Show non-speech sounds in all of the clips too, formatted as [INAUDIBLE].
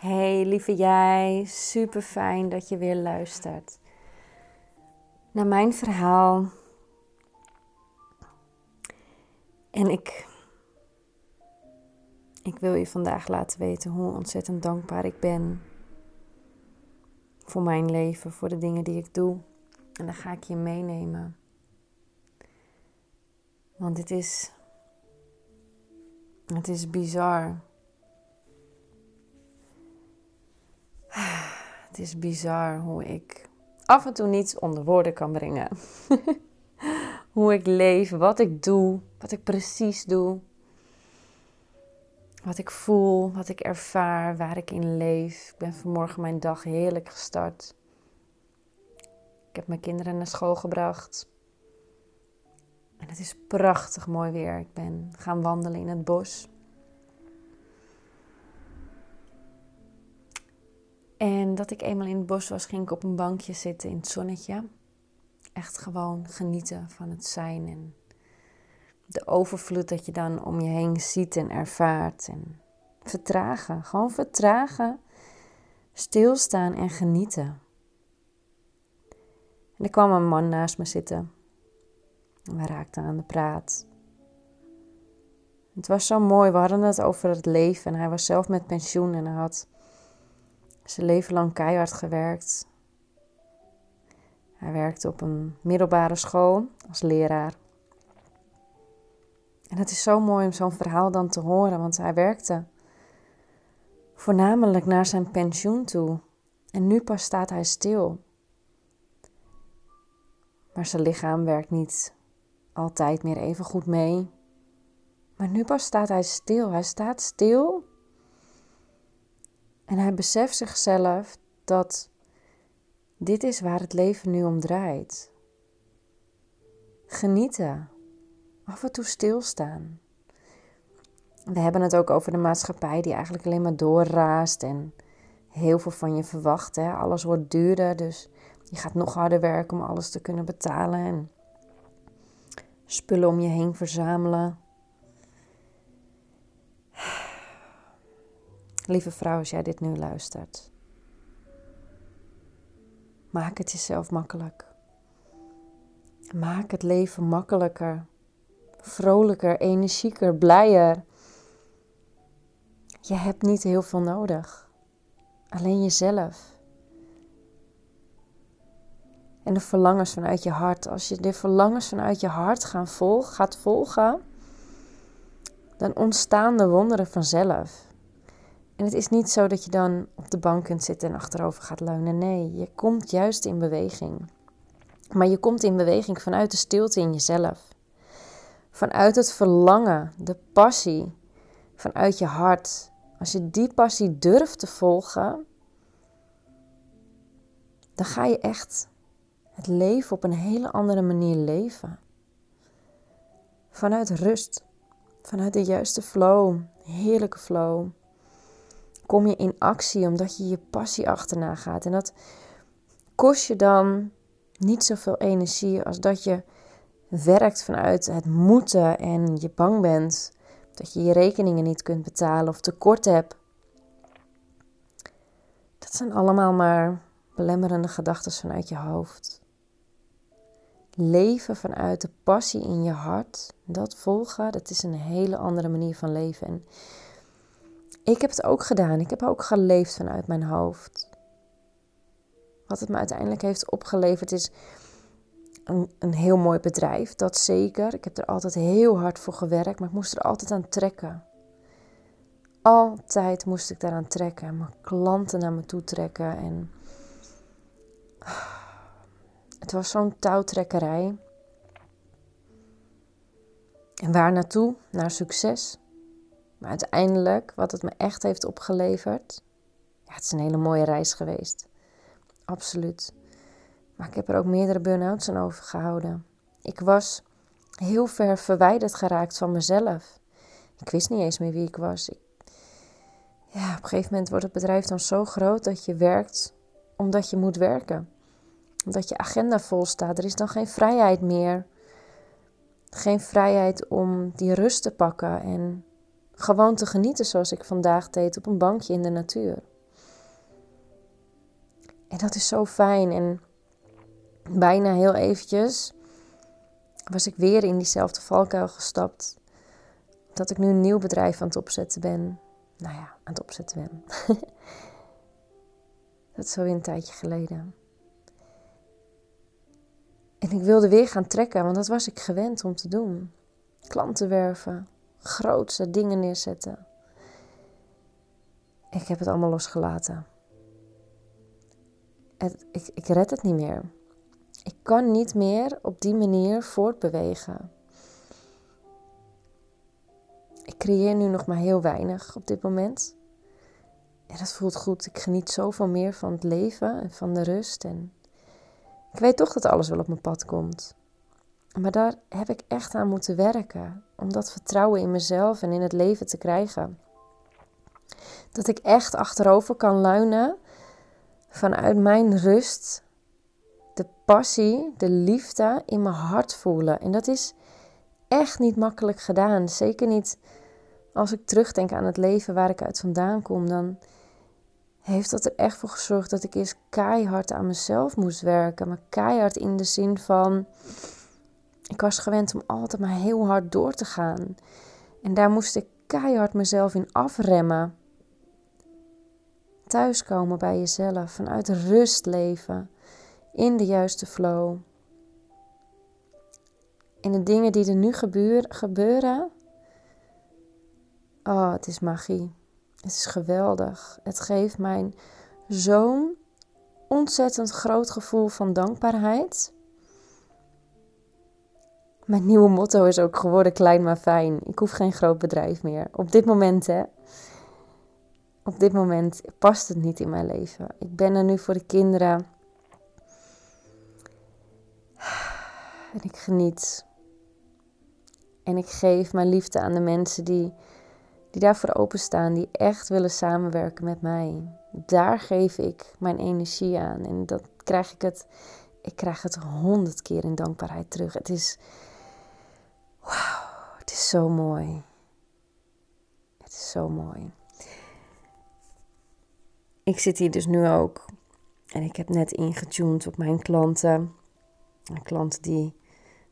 Hey lieve jij, super fijn dat je weer luistert naar mijn verhaal. En ik, ik wil je vandaag laten weten hoe ontzettend dankbaar ik ben voor mijn leven, voor de dingen die ik doe. En dan ga ik je meenemen. Want het is, het is bizar [SIGHS] Het is bizar hoe ik af en toe niets onder woorden kan brengen. [LAUGHS] hoe ik leef, wat ik doe, wat ik precies doe. Wat ik voel, wat ik ervaar, waar ik in leef. Ik ben vanmorgen mijn dag heerlijk gestart. Ik heb mijn kinderen naar school gebracht. En het is prachtig mooi weer. Ik ben gaan wandelen in het bos. En dat ik eenmaal in het bos was, ging ik op een bankje zitten in het zonnetje. Echt gewoon genieten van het zijn en de overvloed dat je dan om je heen ziet en ervaart. En vertragen, gewoon vertragen, stilstaan en genieten. En er kwam een man naast me zitten. En we raakten aan de praat. Het was zo mooi, we hadden het over het leven en hij was zelf met pensioen en hij had zijn leven lang keihard gewerkt. Hij werkte op een middelbare school als leraar. En het is zo mooi om zo'n verhaal dan te horen, want hij werkte voornamelijk naar zijn pensioen toe. En nu pas staat hij stil. Maar zijn lichaam werkt niet altijd meer even goed mee. Maar nu pas staat hij stil. Hij staat stil en hij beseft zichzelf dat dit is waar het leven nu om draait. Genieten. Af en toe stilstaan. We hebben het ook over de maatschappij die eigenlijk alleen maar doorraast en heel veel van je verwacht. Hè? Alles wordt duurder, dus je gaat nog harder werken om alles te kunnen betalen en spullen om je heen verzamelen. Lieve vrouw, als jij dit nu luistert, maak het jezelf makkelijk. Maak het leven makkelijker, vrolijker, energieker, blijer. Je hebt niet heel veel nodig, alleen jezelf. En de verlangens vanuit je hart. Als je de verlangens vanuit je hart gaan volgen, gaat volgen, dan ontstaan de wonderen vanzelf. En het is niet zo dat je dan op de bank kunt zitten en achterover gaat leunen. Nee, je komt juist in beweging. Maar je komt in beweging vanuit de stilte in jezelf. Vanuit het verlangen, de passie, vanuit je hart. Als je die passie durft te volgen, dan ga je echt het leven op een hele andere manier leven. Vanuit rust, vanuit de juiste flow, heerlijke flow kom je in actie omdat je je passie achterna gaat. En dat kost je dan niet zoveel energie als dat je werkt vanuit het moeten en je bang bent dat je je rekeningen niet kunt betalen of tekort hebt. Dat zijn allemaal maar belemmerende gedachten vanuit je hoofd. Leven vanuit de passie in je hart, dat volgen, dat is een hele andere manier van leven. En ik heb het ook gedaan. Ik heb ook geleefd vanuit mijn hoofd. Wat het me uiteindelijk heeft opgeleverd is een, een heel mooi bedrijf, dat zeker. Ik heb er altijd heel hard voor gewerkt, maar ik moest er altijd aan trekken. Altijd moest ik daaraan trekken. Mijn klanten naar me toe trekken. En het was zo'n touwtrekkerij. En waar naartoe? Naar succes. Maar uiteindelijk, wat het me echt heeft opgeleverd, ja, het is een hele mooie reis geweest. Absoluut. Maar ik heb er ook meerdere burn-outs aan overgehouden. Ik was heel ver verwijderd geraakt van mezelf. Ik wist niet eens meer wie ik was. Ik, ja, op een gegeven moment wordt het bedrijf dan zo groot dat je werkt omdat je moet werken. Omdat je agenda vol staat. Er is dan geen vrijheid meer. Geen vrijheid om die rust te pakken en gewoon te genieten zoals ik vandaag deed op een bankje in de natuur. En dat is zo fijn. En bijna heel eventjes was ik weer in diezelfde valkuil gestapt. Dat ik nu een nieuw bedrijf aan het opzetten ben. Nou ja, aan het opzetten ben. [LAUGHS] dat is zo weer een tijdje geleden. En ik wilde weer gaan trekken, want dat was ik gewend om te doen. Klanten werven, grootste dingen neerzetten. Ik heb het allemaal losgelaten. Het, ik, ik red het niet meer. Ik kan niet meer op die manier voortbewegen. Ik creëer nu nog maar heel weinig op dit moment. En dat voelt goed. Ik geniet zoveel meer van het leven en van de rust. En ik weet toch dat alles wel op mijn pad komt. Maar daar heb ik echt aan moeten werken. Om dat vertrouwen in mezelf en in het leven te krijgen. Dat ik echt achterover kan luinen vanuit mijn rust. De passie, de liefde in mijn hart voelen. En dat is echt niet makkelijk gedaan. Zeker niet als ik terugdenk aan het leven waar ik uit vandaan kom. Dan heeft dat er echt voor gezorgd dat ik eerst keihard aan mezelf moest werken. Maar keihard in de zin van. Ik was gewend om altijd maar heel hard door te gaan. En daar moest ik keihard mezelf in afremmen. Thuiskomen bij jezelf, vanuit rust leven, in de juiste flow. En de dingen die er nu gebeuren, oh, het is magie. Het is geweldig. Het geeft mij zo'n ontzettend groot gevoel van dankbaarheid. Mijn nieuwe motto is ook geworden klein maar fijn. Ik hoef geen groot bedrijf meer. Op dit moment, hè. Op dit moment past het niet in mijn leven. Ik ben er nu voor de kinderen. En ik geniet. En ik geef mijn liefde aan de mensen die die daarvoor openstaan, die echt willen samenwerken met mij. Daar geef ik mijn energie aan en dat krijg ik het, ik krijg het honderd keer in dankbaarheid terug. Het is, wauw, het is zo mooi. Het is zo mooi. Ik zit hier dus nu ook en ik heb net ingetuned op mijn klanten. Mijn klanten die,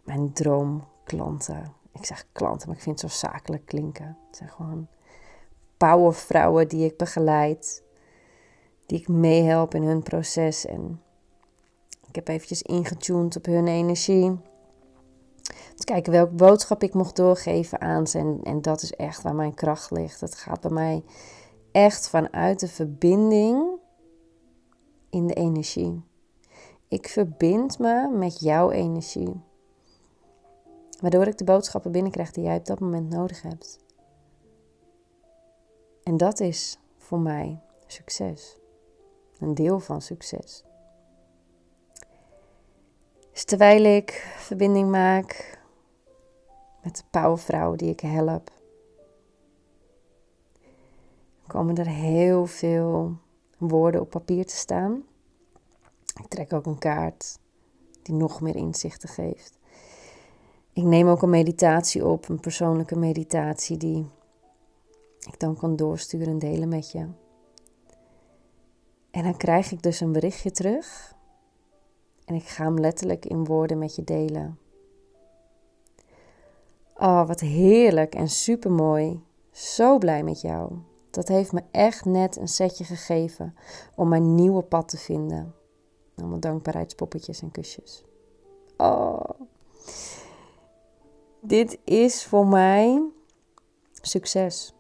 mijn droomklanten, ik zeg klanten, maar ik vind het zo zakelijk klinken. Het zijn gewoon powervrouwen die ik begeleid, die ik meehelp in hun proces. En ik heb eventjes ingetuned op hun energie. Te kijken welke boodschap ik mocht doorgeven aan ze. En, en dat is echt waar mijn kracht ligt. Het gaat bij mij echt vanuit de verbinding in de energie. Ik verbind me met jouw energie. Waardoor ik de boodschappen binnenkrijg die jij op dat moment nodig hebt. En dat is voor mij succes. Een deel van succes. Dus terwijl ik verbinding maak met de powervrouw die ik help, komen er heel veel woorden op papier te staan. Ik trek ook een kaart die nog meer inzichten geeft. Ik neem ook een meditatie op, een persoonlijke meditatie die ik dan kan doorsturen en delen met je. En dan krijg ik dus een berichtje terug en ik ga hem letterlijk in woorden met je delen. Oh, wat heerlijk en supermooi. Zo blij met jou. Dat heeft me echt net een setje gegeven om mijn nieuwe pad te vinden. Allemaal dankbaarheidspoppetjes en kusjes. Oh, dit is voor mij succes.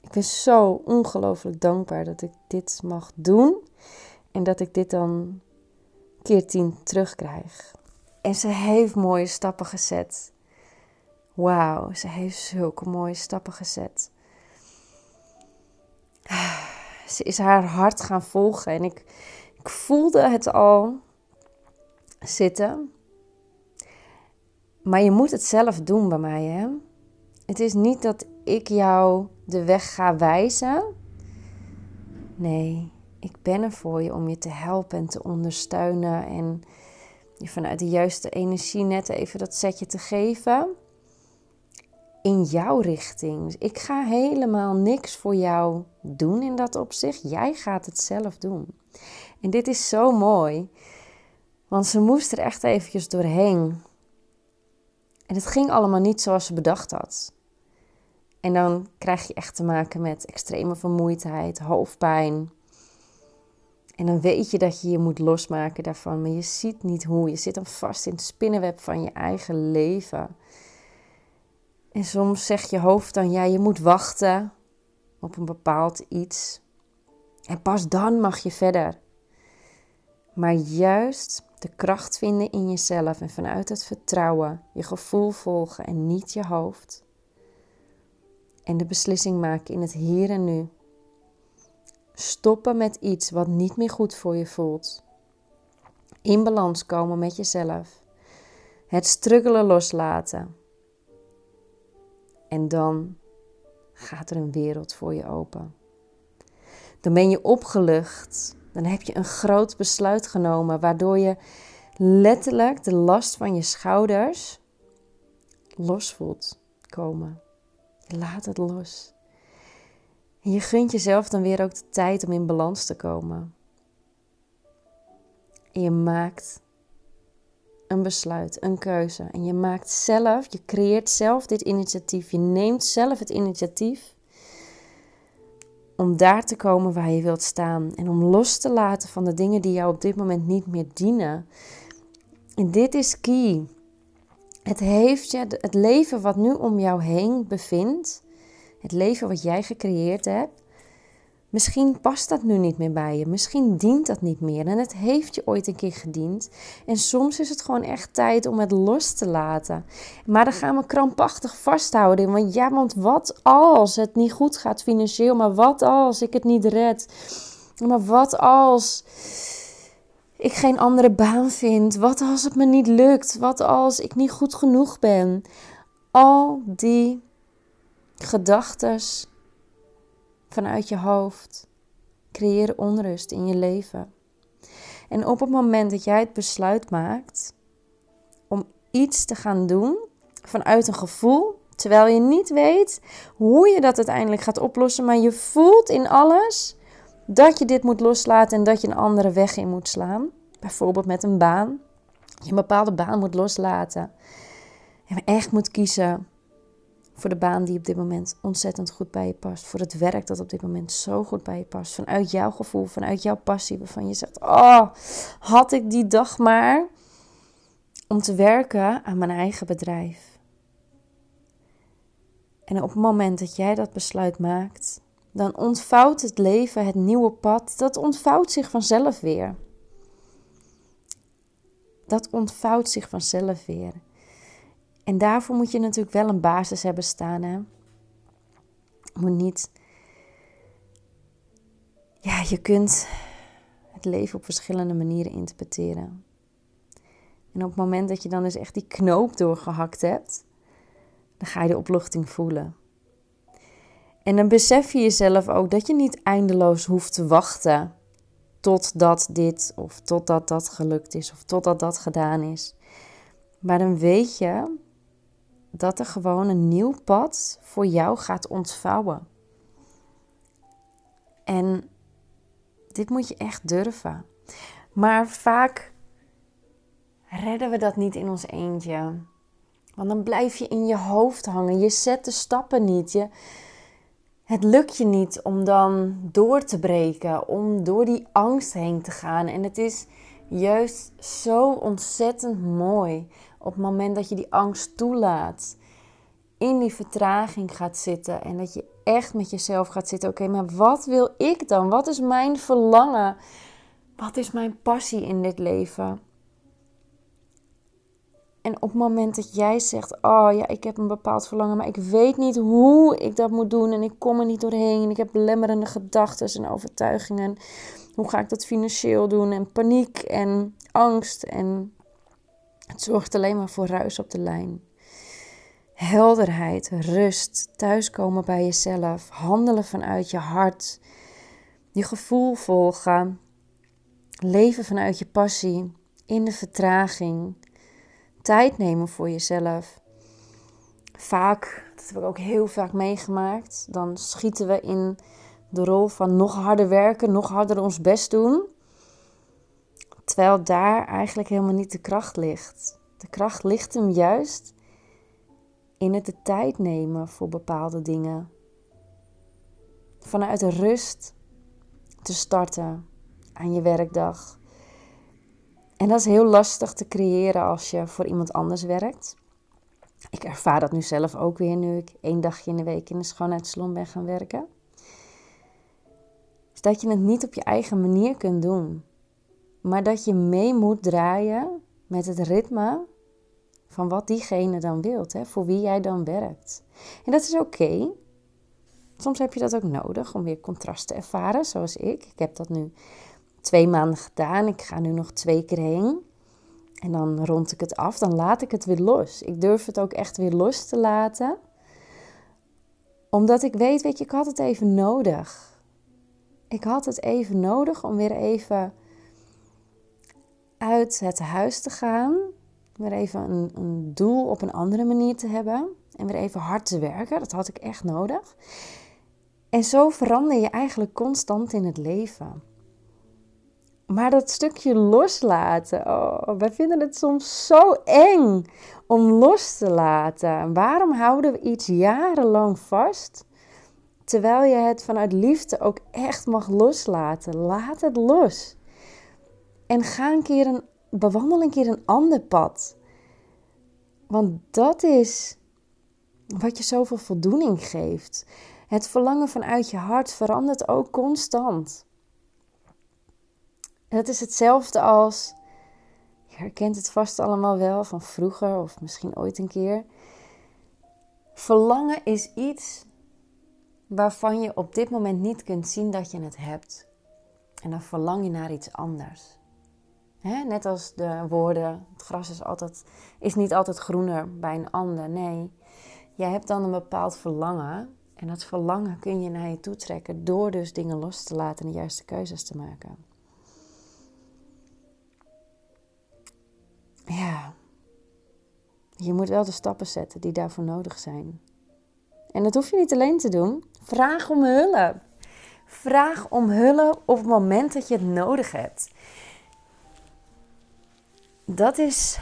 Ik ben zo ongelooflijk dankbaar dat ik dit mag doen en dat ik dit dan keer tien terugkrijg. En ze heeft mooie stappen gezet. Wauw, ze heeft zulke mooie stappen gezet. Ze is haar hart gaan volgen en ik, voelde het al zitten. Maar je moet het zelf doen bij mij, hè? Het is niet dat ik jou de weg ga wijzen. Nee, ik ben er voor je om je te helpen en te ondersteunen en je vanuit de juiste energie net even dat setje te geven in jouw richting. Dus ik ga helemaal niks voor jou doen in dat opzicht. Jij gaat het zelf doen. En dit is zo mooi, want ze moest er echt eventjes doorheen. En het ging allemaal niet zoals ze bedacht had. En dan krijg je echt te maken met extreme vermoeidheid, hoofdpijn. En dan weet je dat je je moet losmaken daarvan, maar je ziet niet hoe. Je zit dan vast in het spinnenweb van je eigen leven. En soms zegt je hoofd dan, ja, je moet wachten op een bepaald iets. En pas dan mag je verder. Maar juist de kracht vinden in jezelf en vanuit het vertrouwen je gevoel volgen en niet je hoofd. En de beslissing maken in het hier en nu. Stoppen met iets wat niet meer goed voor je voelt. In balans komen met jezelf. Het struggelen loslaten. En dan gaat er een wereld voor je open. Dan ben je opgelucht. Dan heb je een groot besluit genomen, waardoor je letterlijk de last van je schouders los voelt komen. laat het los. Je gunt jezelf dan weer ook de tijd om in balans te komen. En je maakt een besluit, een keuze. En je maakt zelf, je creëert zelf dit initiatief. Je neemt zelf het initiatief om daar te komen waar je wilt staan. En om los te laten van de dingen die jou op dit moment niet meer dienen. En dit is key. Het heeft je, het leven wat nu om jou heen bevindt, het leven wat jij gecreëerd hebt, Misschien past dat nu niet meer bij je. Misschien dient dat niet meer. En het heeft je ooit een keer gediend. En soms is het gewoon echt tijd om het los te laten. Maar dan gaan we krampachtig vasthouden. Want ja, want wat als het niet goed gaat financieel? Maar wat als ik het niet red? Maar wat als ik geen andere baan vind? Wat als het me niet lukt? Wat als ik niet goed genoeg ben? Al die gedachten vanuit je hoofd creëren onrust in je leven. En op het moment dat jij het besluit maakt om iets te gaan doen vanuit een gevoel, terwijl je niet weet hoe je dat uiteindelijk gaat oplossen, maar je voelt in alles dat je dit moet loslaten en dat je een andere weg in moet slaan. Bijvoorbeeld met een baan. Je een bepaalde baan moet loslaten. En echt moet kiezen voor de baan die op dit moment ontzettend goed bij je past. Voor het werk dat op dit moment zo goed bij je past. Vanuit jouw gevoel, vanuit jouw passie. Waarvan je zegt: Oh, had ik die dag maar om te werken aan mijn eigen bedrijf. En op het moment dat jij dat besluit maakt, dan ontvouwt het leven, het nieuwe pad, dat ontvouwt zich vanzelf weer. Dat ontvouwt zich vanzelf weer. En daarvoor moet je natuurlijk wel een basis hebben staan. Hè? Moet niet. Ja, je kunt het leven op verschillende manieren interpreteren. En op het moment dat je dan dus echt die knoop doorgehakt hebt, dan ga je de opluchting voelen. En dan besef je jezelf ook dat je niet eindeloos hoeft te wachten totdat dit of totdat dat gelukt is of totdat dat gedaan is. Maar dan weet je dat er gewoon een nieuw pad voor jou gaat ontvouwen. En dit moet je echt durven. Maar vaak redden we dat niet in ons eentje. Want dan blijf je in je hoofd hangen. Je zet de stappen niet. Je, het lukt je niet om dan door te breken, om door die angst heen te gaan. En het is juist zo ontzettend mooi op het moment dat je die angst toelaat, in die vertraging gaat zitten en dat je echt met jezelf gaat zitten. Oké, maar wat wil ik dan? Wat is mijn verlangen? Wat is mijn passie in dit leven? En op het moment dat jij zegt: Oh ja, ik heb een bepaald verlangen, maar ik weet niet hoe ik dat moet doen en ik kom er niet doorheen. Ik heb belemmerende gedachten en overtuigingen. Hoe ga ik dat financieel doen? En paniek en angst. En het zorgt alleen maar voor ruis op de lijn. Helderheid, rust, thuiskomen bij jezelf, handelen vanuit je hart, je gevoel volgen, leven vanuit je passie, in de vertraging, tijd nemen voor jezelf. Vaak, dat heb ik ook heel vaak meegemaakt, dan schieten we in de rol van nog harder werken, nog harder ons best doen. Terwijl daar eigenlijk helemaal niet de kracht ligt. De kracht ligt hem juist in het de tijd nemen voor bepaalde dingen. Vanuit rust te starten aan je werkdag. En dat is heel lastig te creëren als je voor iemand anders werkt. Ik ervaar dat nu zelf ook weer nu ik één dagje in de week in de schoonheidssalon ben gaan werken. Dat je het niet op je eigen manier kunt doen. Maar dat je mee moet draaien met het ritme van wat diegene dan wilt, hè, voor wie jij dan werkt. En dat is oké. Soms heb je dat ook nodig om weer contrast te ervaren, zoals ik. Ik heb dat nu twee maanden gedaan. Ik ga nu nog twee keer heen. En dan rond ik het af, dan laat ik het weer los. Ik durf het ook echt weer los te laten. Omdat ik weet, weet je, ik had het even nodig. Ik had het even nodig om weer even uit het huis te gaan. Weer even een, een doel op een andere manier te hebben. En weer even hard te werken. Dat had ik echt nodig. En zo verander je eigenlijk constant in het leven. Maar dat stukje loslaten, oh, wij vinden het soms zo eng om los te laten. Waarom houden we iets jarenlang vast, terwijl je het vanuit liefde ook echt mag loslaten? Laat het los. En ga een keer een, bewandel een keer een ander pad. Want dat is wat je zoveel voldoening geeft. Het verlangen vanuit je hart verandert ook constant. Dat is hetzelfde als, je herkent het vast allemaal wel van vroeger of misschien ooit een keer. Verlangen is iets waarvan je op dit moment niet kunt zien dat je het hebt. En dan verlang je naar iets anders. Net als de woorden, het gras is, altijd, is niet altijd groener bij een ander. Nee, jij hebt dan een bepaald verlangen. En dat verlangen kun je naar je toe trekken door dus dingen los te laten en de juiste keuzes te maken. ja, je moet wel de stappen zetten die daarvoor nodig zijn. En dat hoef je niet alleen te doen. Vraag om hulp. Vraag om hulp op het moment dat je het nodig hebt. Dat is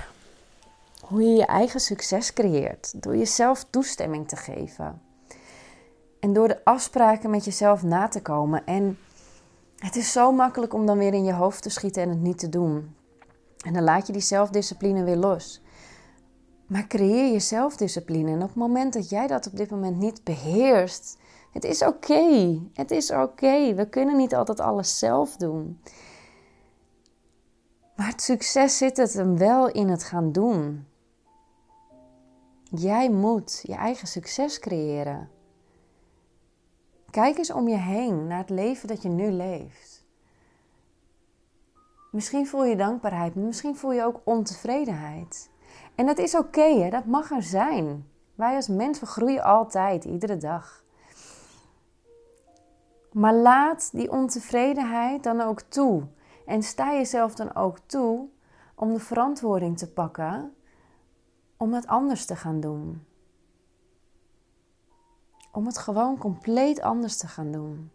hoe je je eigen succes creëert. Door jezelf toestemming te geven. En door de afspraken met jezelf na te komen. En het is zo makkelijk om dan weer in je hoofd te schieten en het niet te doen. En dan laat je die zelfdiscipline weer los. Maar creëer je zelfdiscipline. En op het moment dat jij dat op dit moment niet beheerst, het is oké. Het is oké. We kunnen niet altijd alles zelf doen. Maar het succes zit het hem wel in het gaan doen. Jij moet je eigen succes creëren. Kijk eens om je heen naar het leven dat je nu leeft. Misschien voel je dankbaarheid, misschien voel je ook ontevredenheid. En dat is oké, dat mag er zijn. Wij als mens groeien altijd, iedere dag. Maar laat die ontevredenheid dan ook toe. En sta jezelf dan ook toe om de verantwoording te pakken om het anders te gaan doen. Om het gewoon compleet anders te gaan doen.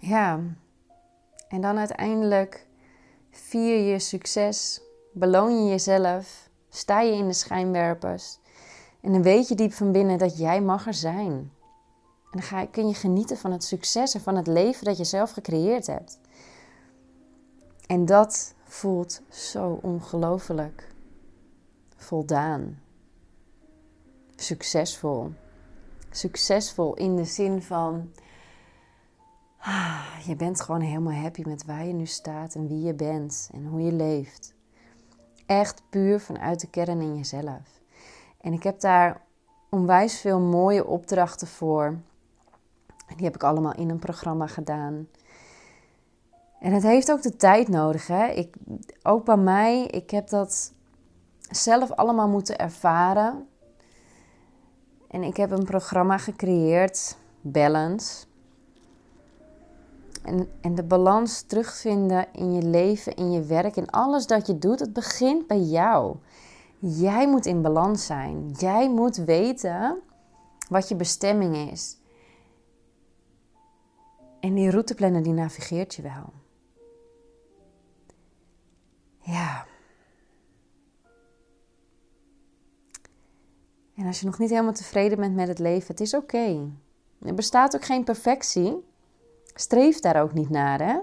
Ja, en dan uiteindelijk vier je succes, beloon je jezelf, sta je in de schijnwerpers. En dan weet je diep van binnen dat jij mag er zijn. En dan ga, kun je genieten van het succes en van het leven dat je zelf gecreëerd hebt. En dat voelt zo ongelooflijk voldaan. Succesvol. Succesvol in de zin van Ah, je bent gewoon helemaal happy met waar je nu staat en wie je bent en hoe je leeft. Echt puur vanuit de kern in jezelf. En ik heb daar onwijs veel mooie opdrachten voor. En die heb ik allemaal in een programma gedaan. En het heeft ook de tijd nodig. Hè? Ik, ook bij mij, ik heb dat zelf allemaal moeten ervaren. En ik heb een programma gecreëerd, Balance. En, en de balans terugvinden in je leven, in je werk, in alles dat je doet, het begint bij jou. Jij moet in balans zijn. Jij moet weten wat je bestemming is. En die routeplanner die navigeert je wel. Ja. En als je nog niet helemaal tevreden bent met het leven, het is oké. Er bestaat ook geen perfectie. Streef daar ook niet naar, hè?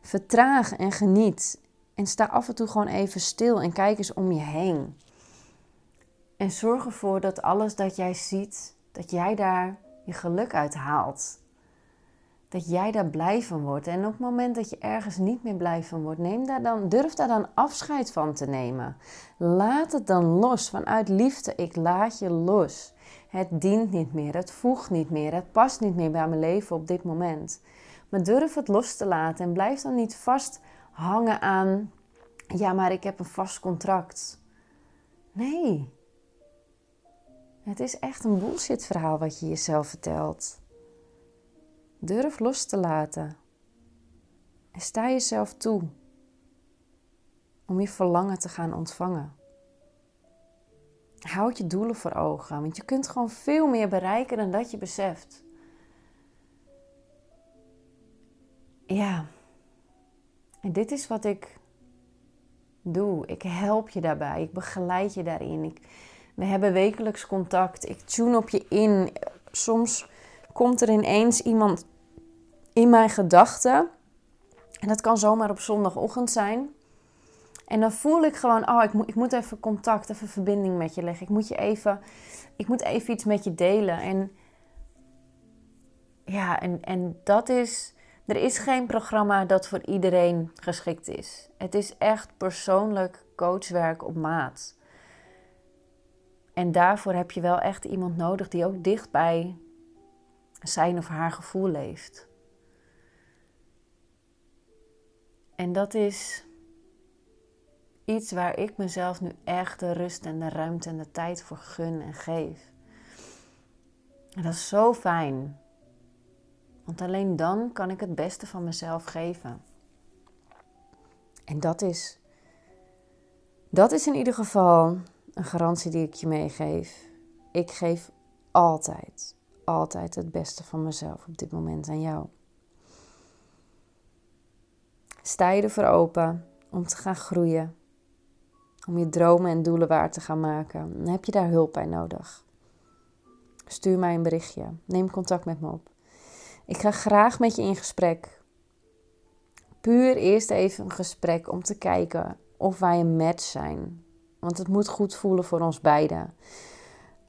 Vertraag en geniet. En sta af en toe gewoon even stil en kijk eens om je heen. En zorg ervoor dat alles dat jij ziet, dat jij daar je geluk uit haalt. Dat jij daar blij van wordt. En op het moment dat je ergens niet meer blij van wordt, neem daar dan, durf daar dan afscheid van te nemen. Laat het dan los vanuit liefde. Ik laat je los. Het dient niet meer, het voegt niet meer, het past niet meer bij mijn leven op dit moment. Maar durf het los te laten en blijf dan niet vasthangen aan, ja, maar ik heb een vast contract. Nee. Het is echt een bullshit verhaal wat je jezelf vertelt. Durf los te laten. En sta jezelf toe om je verlangen te gaan ontvangen. Houd je doelen voor ogen, want je kunt gewoon veel meer bereiken dan dat je beseft. Ja, en dit is wat ik doe. Ik help je daarbij, ik begeleid je daarin. Ik, we hebben wekelijks contact, ik tune op je in. Soms komt er ineens iemand in mijn gedachten. En dat kan zomaar op zondagochtend zijn. En dan voel ik gewoon, oh, ik moet, ik moet even contact, even verbinding met je leggen. Ik moet je even, ik moet even iets met je delen. En ja, en, en dat is, er is geen programma dat voor iedereen geschikt is. Het is echt persoonlijk coachwerk op maat. En daarvoor heb je wel echt iemand nodig die ook dicht bij zijn of haar gevoel leeft. En dat is iets waar ik mezelf nu echt de rust en de ruimte en de tijd voor gun en geef. En dat is zo fijn. Want alleen dan kan ik het beste van mezelf geven. En dat is, dat is in ieder geval een garantie die ik je meegeef. Ik geef altijd, altijd het beste van mezelf op dit moment aan jou. Sta je ervoor open om te gaan groeien, om je dromen en doelen waar te gaan maken, heb je daar hulp bij nodig. Stuur mij een berichtje, neem contact met me op. Ik ga graag met je in gesprek. Puur eerst even een gesprek om te kijken of wij een match zijn. Want het moet goed voelen voor ons beiden.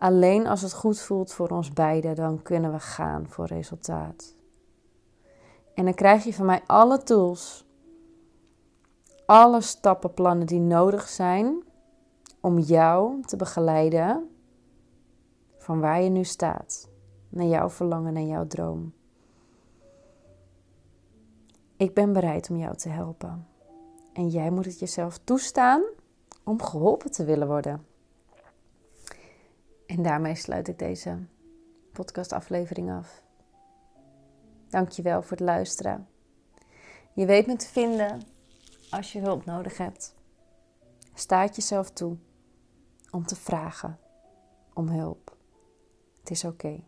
Alleen als het goed voelt voor ons beiden, dan kunnen we gaan voor resultaat. En dan krijg je van mij alle tools, alle stappenplannen die nodig zijn om jou te begeleiden van waar je nu staat, naar jouw verlangen, naar jouw droom. Ik ben bereid om jou te helpen. En jij moet het jezelf toestaan om geholpen te willen worden. En daarmee sluit ik deze podcastaflevering af. Dankjewel voor het luisteren. Je weet me te vinden als je hulp nodig hebt. Sta het jezelf toe om te vragen om hulp. Het is oké.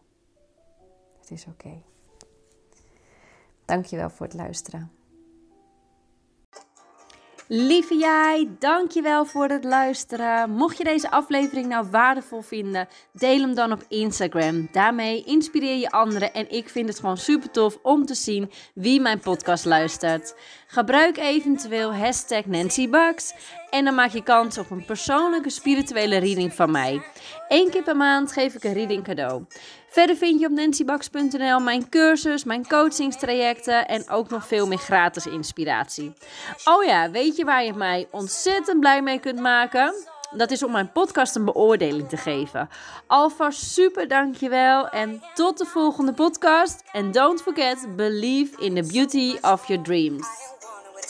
Het is oké. Okay. Dankjewel voor het luisteren. Lieve jij, dankjewel voor het luisteren. Mocht je deze aflevering nou waardevol vinden, deel hem dan op Instagram. Daarmee inspireer je anderen en ik vind het gewoon super tof om te zien wie mijn podcast luistert. Gebruik eventueel hashtag Nancy en dan maak je kans op een persoonlijke spirituele reading van mij. Eén keer per maand geef ik een reading cadeau. Verder vind je op nancybax.nl mijn cursus, mijn coachingstrajecten en ook nog veel meer gratis inspiratie. Oh ja, weet je waar je mij ontzettend blij mee kunt maken? Dat is om mijn podcast een beoordeling te geven. Alvast super dankjewel en tot de volgende podcast. And don't forget, believe in the beauty of your dreams.